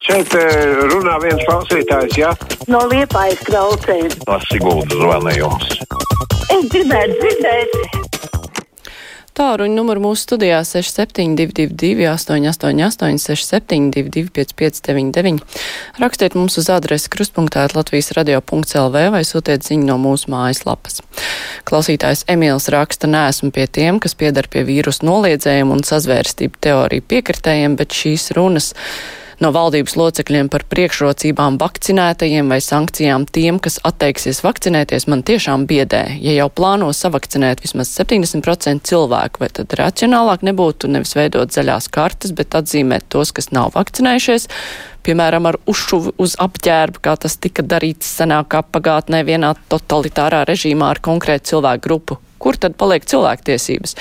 Šeit eh, runā viens klausītājs, ja? No liepājas klausējas. No Siguldas zvana jums. Es gribētu dzirdēt. Tāruņa numuru mūsu studijā 6722, 888, 672, 559, rakstiet mums uz adresi krustpunktā Latvijas radio.lv vai sūtiet ziņu no mūsu mājaslapas. Klausītājs Emīls raksta, neesmu pie tiem, kas piedar pie vīrusu noliedzējumu un sazvērstību teoriju piekritējiem, bet šīs runas no valdības locekļiem par priekšrocībām vakcinētajiem vai sankcijām tiem, kas atteiksies vakcinēties, man tiešām biedē. Ja jau plāno savakcinēt vismaz 70% cilvēku, vai tad racionālāk nebūtu nevis veidot zaļās kartes, bet atzīmēt tos, kas nav vakcinējušies, piemēram, ar uzšuvi uz apģērbu, kā tas tika darīts senākā pagātnē vienā totalitārā režīmā ar konkrētu cilvēku grupu kur tad paliek cilvēktiesības?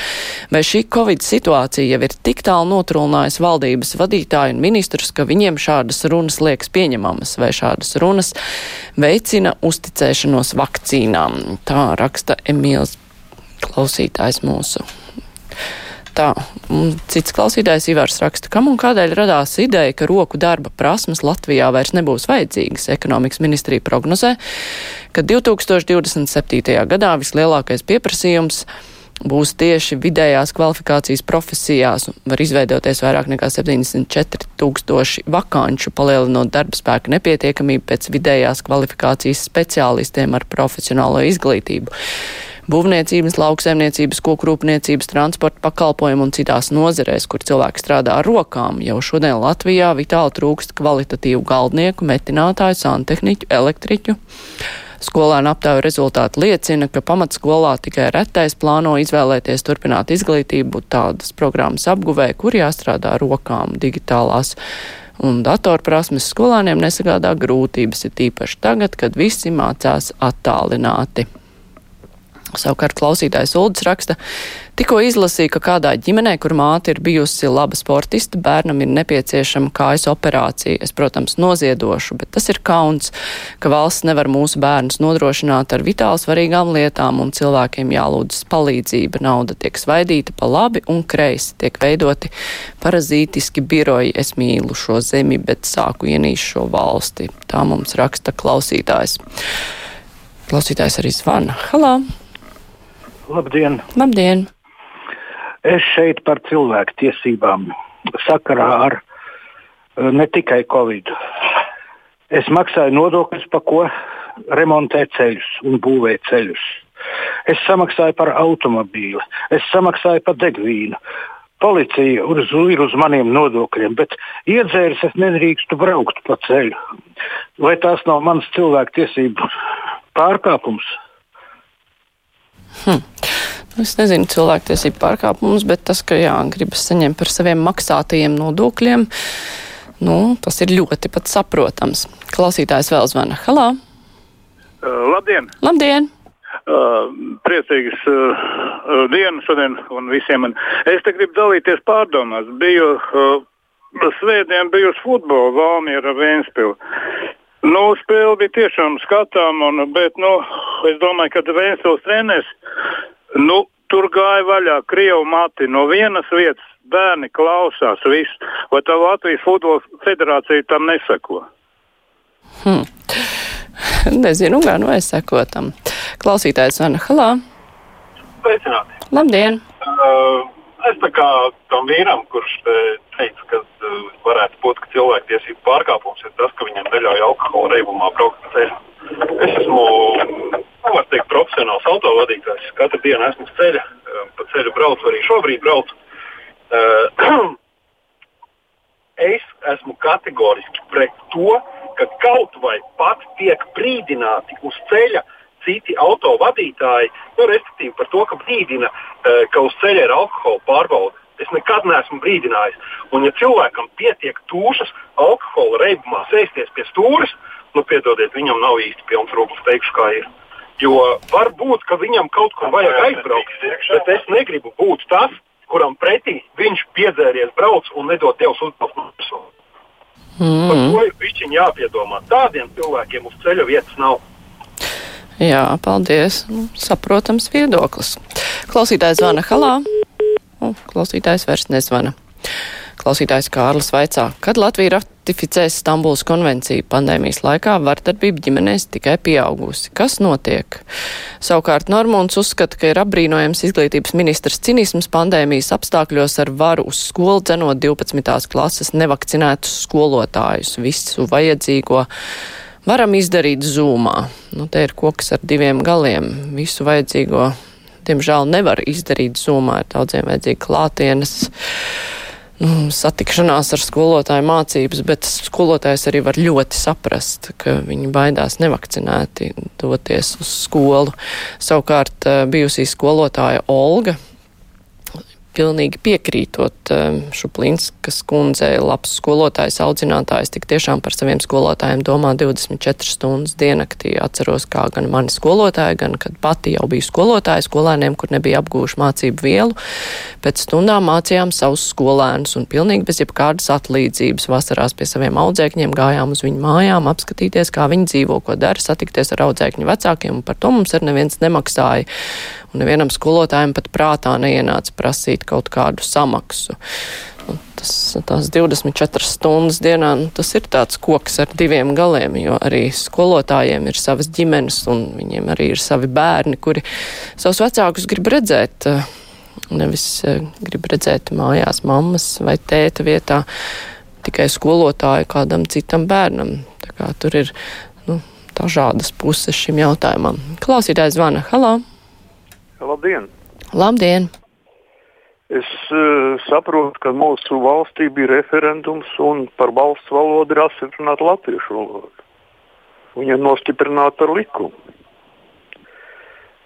Vai šī Covid situācija jau ir tik tālu notrūlinājusi valdības vadītāju un ministrus, ka viņiem šādas runas liekas pieņemamas, vai šādas runas veicina uzticēšanos vakcīnām? Tā raksta Emīls klausītājs mūsu tā. Cits klausītājs Ivars raksta, kam un kādēļ radās ideja, ka roku darba prasmes Latvijā vairs nebūs vajadzīgas. Ekonomikas ministrija prognozē, ka 2027. gadā vislielākais pieprasījums būs tieši vidējās kvalifikācijas profesijās. Var izveidoties vairāk nekā 74 tūkstoši vakanču, palielinot darba spēka nepietiekamību pēc vidējās kvalifikācijas speciālistiem ar profesionālo izglītību būvniecības, lauksaimniecības, kokrūpniecības, transporta pakalpojumu un citās nozerēs, kur cilvēki strādā ar rokām. Jau šodien Latvijā vitāli trūkst kvalitatīvu galdnieku, metinātāju, santehniķu, elektriķu. Skolēnu aptāju rezultāti liecina, ka pamatskolā tikai retais plāno izvēlēties turpināt izglītību tādas programmas apguvē, kur jāstrādā rokām digitālās un datorprasmes skolāniem nesagādā grūtības, ir tīpaši tagad, kad visi mācās attālināti. Savukārt klausītājs Uldis raksta, tikko izlasīja, ka kādā ģimenē, kur māte ir bijusi laba sportiste, bērnam ir nepieciešama kājas operācija. Es, protams, noziedošu, bet tas ir kauns, ka valsts nevar mūsu bērnus nodrošināt ar vitāli svarīgām lietām un cilvēkiem jālūdzas palīdzība. Nauda tiek svaidīta pa labi un kreisi, tiek veidoti parazītiski biroji. Es mīlu šo zemi, bet sāku ienīst šo valsti. Tā mums raksta klausītājs. Klausītājs arī zvana. Halā! Labdien! Labdien! Es šeit par cilvēku tiesībām sakarā ar eh, ne tikai Covid. Es maksāju nodokļus, pa ko remontē ceļus un būvē ceļus. Es samaksāju par automobīli, es samaksāju par degvīnu. Policija uz, ir uz maniem nodokļiem, bet iedzēris es nedrīkstu braukt pa ceļu. Vai tās nav mans cilvēktiesību pārkāpums? Hm. Es nezinu, cilvēktiesību pārkāpumus, bet tas, ka jā, gribas saņemt par saviem maksātajiem nodokļiem, nu, tas ir ļoti pat saprotams. Klausītājs vēl zvana. Halā! Uh, labdien! Labdien! Uh, priecīgas uh, dienas šodien un visiem. Un es te gribu dalīties pārdomās. Biju uh, svētdien, biju uz futbola Valmiera Vēnspili. Nu, spēle bija tiešām skatām, un, bet nu, es domāju, ka Vēnspils treneris nu, tur gāja vaļā Krievu mati no vienas vietas. Bērni klausās, viss. Vai tā Latvijas futbola federācija tam neseko? Hmm. Nezinu, kā nu es sekotam. Klausītājs Vana Halā. Sveicināti. Labdien! Uh, es tā kā tam vīram, kurš teica, ka varētu būt, ka cilvēktiesību pārkāpums ir tas, ka viņam neļauj alkohola reibumā braukt pa ceļu. Es esmu, nu, var teikt, profesionāls autovadītājs. Katru dienu esmu ceļa, uh, pa ceļu braucu, arī šobrīd braucu. Uh, es esmu kategoriski pret to, ka kaut vai pat tiek brīdināti uz ceļa citi autovadītāji, nu, respektīvi par to, ka brīdina, ka uz ceļa ir alkohola pārbaude. Es nekad neesmu brīdinājis. Un, ja cilvēkam pietiek tūšas alkohola reibumā sēsties pie stūres, nu, piedodiet, viņam nav īsti pilns rūklis, teikšu, kā ir. Jo var būt, ka viņam kaut kur vajag aizbraukt, bet es negribu būt tas, kuram pretī viņš piedzēries brauc un nedod Dievs uzbraukt. Mm. Par to ir pišķiņi jāpiedomā. Tādiem cilvēkiem uz ceļa vietas nav. Jā, paldies. Saprotams viedoklis. Klausītājs zvana halā. O, klausītājs vairs nezvana. Klausītājs Kārlis vaicā, kad Latvija ratificēs Stambuls konvenciju pandēmijas laikā, vardarbība ģimenēs tikai pieaugusi. Kas notiek? Savukārt Normons uzskata, ka ir apbrīnojams izglītības ministrs cinisms pandēmijas apstākļos ar varu uz skolu dzenot 12. klases nevakcinētus skolotājus visu vajadzīgo varam izdarīt zūmā. Nu, te ir koks ar diviem galiem. Visu vajadzīgo, diemžēl, nevar izdarīt zūmā. Ir daudziem vajadzīgi klātienes. Nu, satikšanās ar skolotāju mācības, bet skolotājs arī var ļoti saprast, ka viņi baidās nevakcinēti doties uz skolu. Savukārt eh, bijusī skolotāja Olga pilnīgi piekrītot um, Šuplinskas kundzei, labs skolotājs, audzinātājs, tik tiešām par saviem skolotājiem domā 24 stundas diennaktī. Atceros, kā gan mani skolotāji, gan kad pati jau biju skolotāja skolēniem, kur nebija apgūši mācību vielu. Pēc stundām mācījām savus skolēnus un pilnīgi bez jebkādas atlīdzības vasarās pie saviem audzēkņiem gājām uz viņu mājām, apskatīties, kā viņi dzīvo, ko dara, satikties ar audzēkņu vecākiem, un par to mums arī neviens nemaksāja un nevienam skolotājiem pat prātā neienāca prasīt kaut kādu samaksu. Un tas, tās 24 stundas dienā, nu, tas ir tāds koks ar diviem galiem, jo arī skolotājiem ir savas ģimenes un viņiem arī ir savi bērni, kuri savus vecākus grib redzēt, eh, nevis eh, grib redzēt mājās mammas vai tēta vietā tikai skolotāju kādam citam bērnam. Tā kā tur ir nu, dažādas puses šim jautājumam. Klausītājs zvana. Halā! Labdien! Labdien! Es uh, saprotu, ka mūsu valstī bija referendums un par valsts valodu ir apstiprināta latviešu valoda. Viņa ir nostiprināta ar likumu.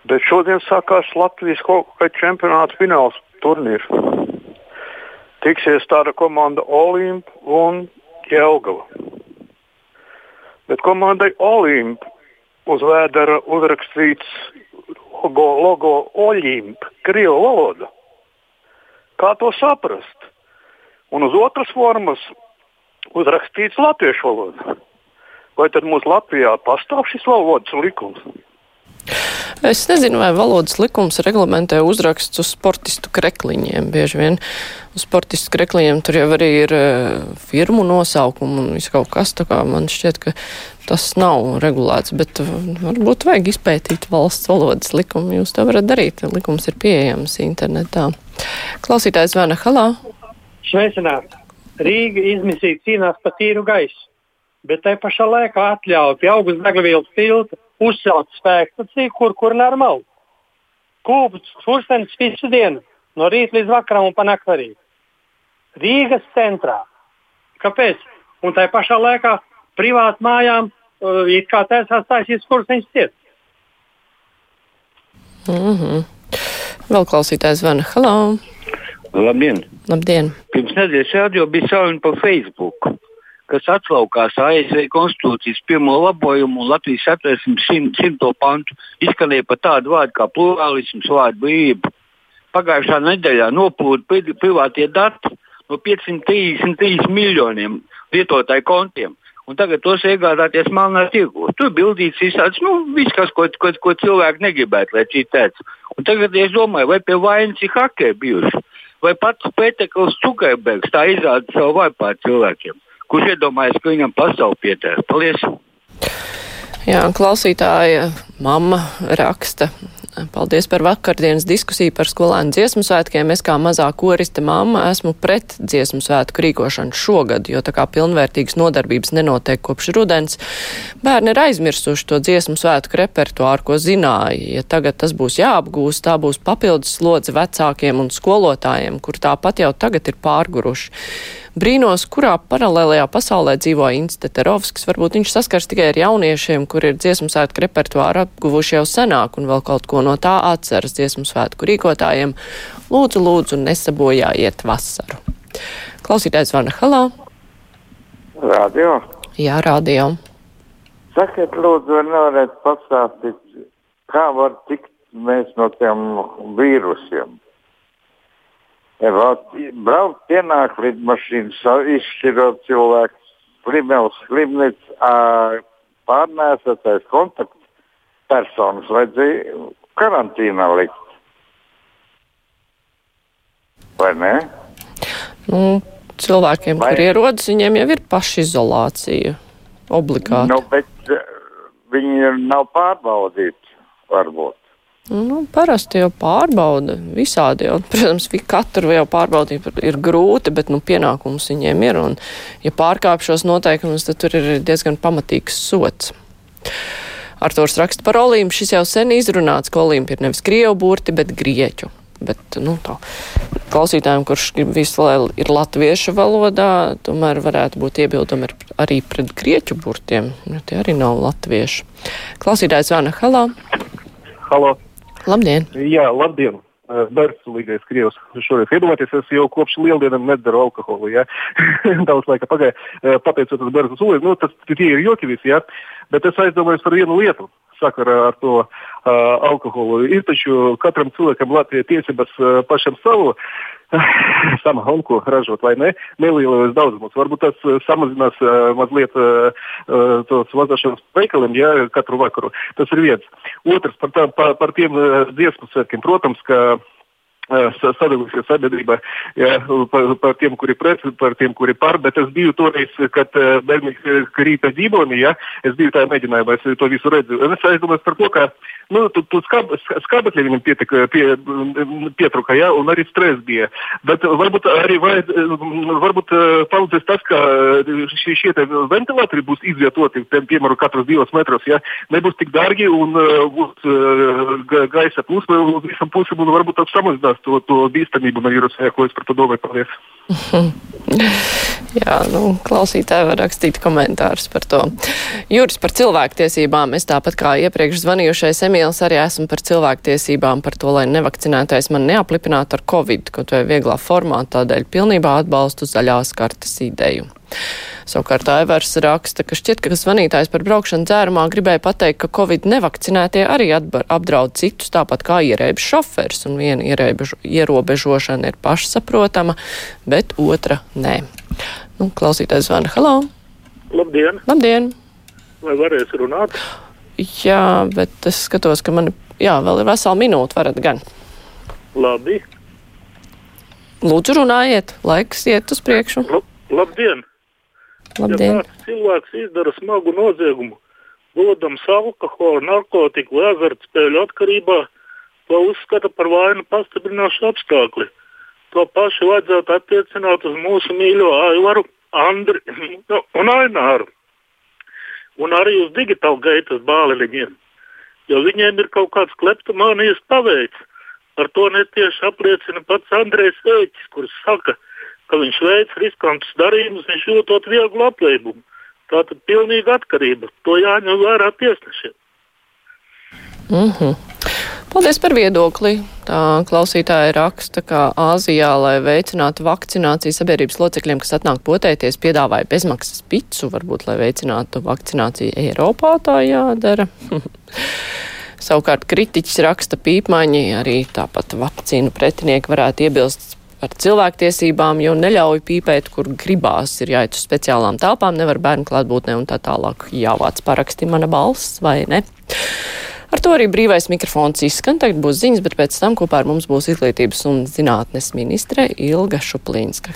Bet šodien sākās Latvijas kāda čempionāta fināls turnīrs. Tiksies tāda komanda Olimp un Jelgava. Bet komandai Olimp uz vēdera uzrakstīts logo, logo Olimp, Krievu valoda. Kā to saprast? Un uz otras formas uzrakstīts latviešu valoda. Vai tad mums Latvijā pastāv šis valodas likums? Es nezinu, vai valodas likums reglamentē uzraksts uz sportistu krekliņiem. Bieži vien uz sportistu krekliņiem tur jau arī ir uh, firmu nosaukumu un viss kaut kas. Tā kā man šķiet, ka tas nav regulēts, bet uh, varbūt vajag izpētīt valsts valodas likumu. Jūs to varat darīt. Likums ir pieejams internetā. Klausītājs Vēna Halā. Sveicināt! Rīga izmisīgi cīnās par tīru gaisu, bet tai pašā laikā atļauj pie augstas degvielas tilta uzcelt spēkstaciju, kur, kur normāli. Kūpus, kurstenis visu dienu, no rīta līdz vakaram un panākt arī. Rīgas centrā. Kāpēc? Un tā pašā laikā privāti mājām uh, it kā taisās taisīs kurstenis ciet. Mm -hmm. Vēl klausītājs zvana. Halo! Labdien! Labdien! Pirms nedēļas radio bija sauna pa Facebook kas atlaukās ASV konstitūcijas pirmo labojumu un Latvijas satversmes simto pantu, izskanēja pat tādu vārdu kā plurālisms, vārdu brīvība. Pagājušā nedēļā noplūda privātie dati no 533 miljoniem lietotāju kontiem. Un tagad tos iegādāties melnā tirgu. Tur bildīts visāds, nu, viss, kas, ko, ko, ko cilvēki negribētu, lai citēts. Un tagad es domāju, vai pie vainas ir hakeri bijuši, vai pats Pētekls Cukerbergs tā izrāda savu varu pār cilvēkiem. Kurš iedomājas, ka viņam pasauli pietēs? Paldies! Jā, klausītāja mamma raksta. Paldies par vakardienas diskusiju par skolēnu dziesmu svētkiem. Es kā mazā koriste mamma esmu pret dziesmu svētku rīkošanu šogad, jo tā kā pilnvērtīgas nodarbības nenotiek kopš rudens, bērni ir aizmirsuši to dziesmu svētku repertuāru, ko zināja. Ja tagad tas būs jāapgūst, tā būs papildus slodze vecākiem un skolotājiem, kur tāpat jau tagad ir pārguruši. Brīnos, kurā paralēlajā pasaulē dzīvo Inns Teterovskis. Varbūt viņš saskars tikai ar jauniešiem, kur ir dziesmu svētku repertuāru apguvuši jau senāk un vēl kaut ko no tā atceras dziesmu svētku rīkotājiem. Lūdzu, lūdzu, nesabojājiet vasaru. Klausītājs Vana Halā. Radio. Jā, radio. Sakiet, lūdzu, nevarat pastāstīt, kā var tikt mēs no tiem vīrusiem? Braukt pienāk lidmašīnas, izšķirot cilvēku, slimēls, slimnīca, pārnēsātais kontaktpersonas vajadzēja karantīnā likt. Vai ne? Nu, cilvēkiem, Vai- kur ierodas, viņiem jau ir pašizolācija obligāti. Nu, bet eh, viņi nav pārbaudīti, varbūt. Nu, parasti jau pārbauda visādi. Jau. Protams, katru jau pārbaudīt ir grūti, bet nu, pienākums viņiem ir. Un, ja pārkāp šos noteikumus, tad tur ir diezgan pamatīgs sots. Artūrs raksta par Olimpu. Šis jau sen izrunāts, ka Olimpi ir nevis krievu burti, bet grieķu. Bet, nu, tā, klausītājiem, kurš visu, lai ir latviešu valodā, tomēr varētu būt iebildumi ar- arī pret grieķu burtiem. Nu, tie arī nav latvieši. Klausītājs Vana Halā. Halo. Labdien! Jā, labdien! Bērnsulīgais krievs. Šoreiz iedomājieties, es jau kopš lieldienām nedzeru alkoholu. Ja? Daudz laika pagāja. Pateicoties bērnu sulīgam, nu, tas tie ir joki visi, ja? bet es aizdomājos par vienu lietu sakarā ar to uh, alkoholu. Ir taču katram cilvēkam Latvijā tiesības uh, pašam savu samahonku ražot vai ne, nelielos daudzumos. Varbūt tas uh, samazinās uh, mazliet uh, tos vadošanas veikaliem, ja katru vakaru. Tas ir viens. Otrs par, tā, par, par tiem dziesmu svētkiem. Protams, ka sadalījusies sabiedrība ja, par, par tiem, kuri pret, par tiem, kuri par, bet es biju toreiz, kad bērni krīta ģīboni, ja, es biju tā mēģinājumā, es to visu redzu. Un es aizdomājos par to, ka, nu, tu, tu skab, skābekļi viņam pietika, pie, pietruka, ja, un arī stress bija. Bet varbūt arī vajad, varbūt palīdzēs tas, ka šie, šie ventilatori būs izvietoti, piemēram, katros divos metros, ja, nebūs tik dārgi un uh, būs uh, gaisa plūsma uz visam pusēm un varbūt tas samazinās to, to bīstamību no vīrusa, ko es par to domāju. Paldies! Jā, nu, klausītāji var rakstīt komentārus par to. Jūras par cilvēktiesībām. Es tāpat kā iepriekš zvanījušais Emīls arī esmu par cilvēktiesībām, par to, lai nevakcinētais man neaplipinātu ar covid, kaut vai vieglā formā, tādēļ pilnībā atbalstu zaļās kartas ideju. Savukārt Aivars raksta, ka šķiet, ka zvanītājs par braukšanu dzērumā gribēja pateikt, ka Covid nevakcinētie arī apdraud citus, tāpat kā ierēbis šofers, un viena ierēbežo, ierobežošana ir pašsaprotama, bet otra nē. Nu, klausītājs zvana, halo! Labdien! Labdien! Vai varēs runāt? Jā, bet es skatos, ka man, jā, vēl ir vesela minūte, varat gan. Labi. Lūdzu, runājiet, laiks iet uz priekšu. Lab, labdien! Labdien. Ja cilvēks izdara smagu noziegumu, dodams alkohola, narkotiku vai azartspēļu atkarībā, to uzskata par vainu pastiprinošu apstākļi. To pašu vajadzētu attiecināt uz mūsu mīļo Aivaru, Andri un Aināru. Un arī uz digitālu gaitas bāliņiem. Jo viņiem ir kaut kāds kleptomānijas paveids. Ar to netieši apliecina pats Andrejs Veiķis, kurš saka, ka ka viņš veic riskantus darījumus, viņš jūtot vieglu aplēmumu. Tā tad pilnīga atkarība. To jāņem vērā tiesnešiem. Mm -hmm. Paldies par viedokli. Tā klausītāja raksta, ka Āzijā, lai veicinātu vakcināciju sabiedrības locekļiem, kas atnāk potēties, piedāvāja bezmaksas picu, varbūt, lai veicinātu vakcināciju Eiropā, tā jādara. Savukārt kritiķis raksta pīpmaņi, arī tāpat vakcīnu pretinieki varētu iebilst par cilvēktiesībām, jo neļauj pīpēt, kur gribās, ir jāiet uz speciālām telpām, nevar bērnu klātbūtnē un tā tālāk jāvāc paraksti mana balss vai ne. Ar to arī brīvais mikrofons izskan. Tagad būs ziņas, bet pēc tam kopā ar mums būs izglītības un zinātnes ministre Ilga Šuplīnska.